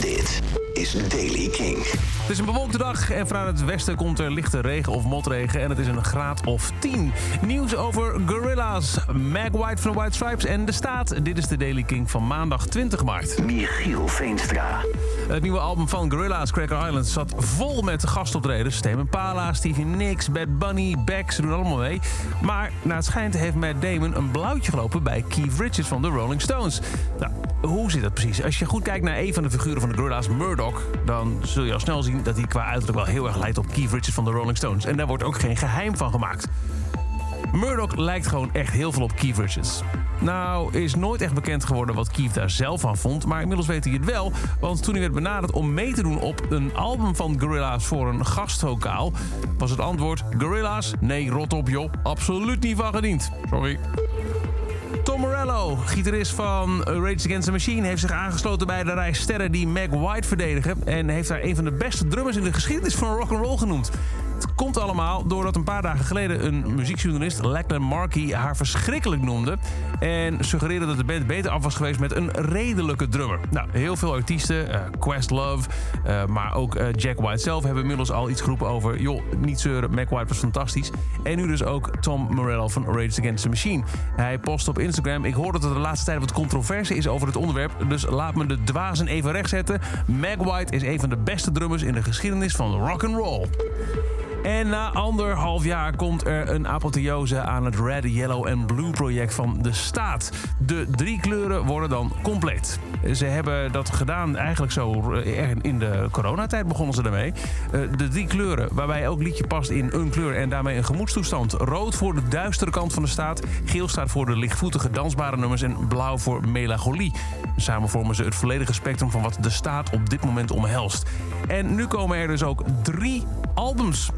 Dit is Daily King. Het is een bewolkte dag en vanuit het westen komt er lichte regen of motregen en het is een graad of 10. Nieuws over Gorilla's, Mag White van de White Stripes en de staat. Dit is de Daily King van maandag 20 maart. Michiel Veenstra. Het nieuwe album van Gorilla's, Cracker Island, zat vol met gastoptredens. Tame Impala, Stevie Nicks, Bad Bunny, Beck, ze doen allemaal mee. Maar naar het schijnt heeft Matt Damon een blauwtje gelopen bij Keith Richards van de Rolling Stones. Nou, hoe zit dat precies? Als je goed kijkt naar een van de figuren van de Gorilla's, Murdoch... dan zul je al snel zien dat hij qua uiterlijk wel heel erg lijkt op Keith Richards van de Rolling Stones. En daar wordt ook geen geheim van gemaakt. Murdoch lijkt gewoon echt heel veel op Keith Richards. Nou, is nooit echt bekend geworden wat Keith daar zelf van vond. Maar inmiddels weet hij het wel. Want toen hij werd benaderd om mee te doen op een album van Gorilla's voor een gastvokaal... was het antwoord: Gorilla's? Nee, rot op joh. Absoluut niet van gediend. Sorry. Tom Morello, gitarist van Rage Against the Machine, heeft zich aangesloten bij de rij sterren die Meg White verdedigen. En heeft daar een van de beste drummers in de geschiedenis van rock'n'roll genoemd. Komt allemaal doordat een paar dagen geleden een muziekjournalist, Lachlan Markey, haar verschrikkelijk noemde. En suggereerde dat de band beter af was geweest met een redelijke drummer. Nou, heel veel artiesten, uh, Questlove, uh, maar ook uh, Jack White zelf hebben inmiddels al iets geroepen over. joh, niet zeuren, Mac White was fantastisch. En nu dus ook Tom Morello van Rage Against the Machine. Hij post op Instagram: Ik hoor dat er de laatste tijd wat controverse is over het onderwerp. Dus laat me de dwazen even rechtzetten. Mac White is een van de beste drummers in de geschiedenis van rock and roll. En na anderhalf jaar komt er een apotheose aan het Red, Yellow en Blue project van de staat. De drie kleuren worden dan compleet. Ze hebben dat gedaan eigenlijk zo in de coronatijd begonnen ze ermee. De drie kleuren, waarbij elk liedje past in een kleur en daarmee een gemoedstoestand. Rood voor de duistere kant van de staat, geel staat voor de lichtvoetige dansbare nummers en blauw voor melancholie. Samen vormen ze het volledige spectrum van wat de staat op dit moment omhelst. En nu komen er dus ook drie albums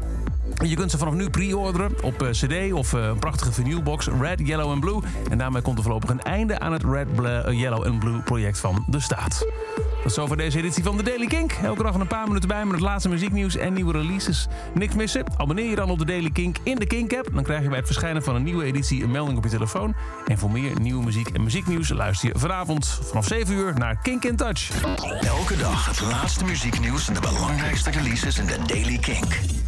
je kunt ze vanaf nu pre-orderen op uh, CD of uh, een prachtige vinylbox Red, Yellow en Blue. En daarmee komt er voorlopig een einde aan het Red, Bla Yellow en Blue project van de staat. Dat is over deze editie van The Daily Kink. Elke dag een paar minuten bij met het laatste muzieknieuws en nieuwe releases. Niks missen? Abonneer je dan op The Daily Kink in de Kink-app. Dan krijg je bij het verschijnen van een nieuwe editie een melding op je telefoon. En voor meer nieuwe muziek en muzieknieuws luister je vanavond vanaf 7 uur naar Kink in Touch. Elke dag het laatste muzieknieuws en de belangrijkste releases in The Daily Kink.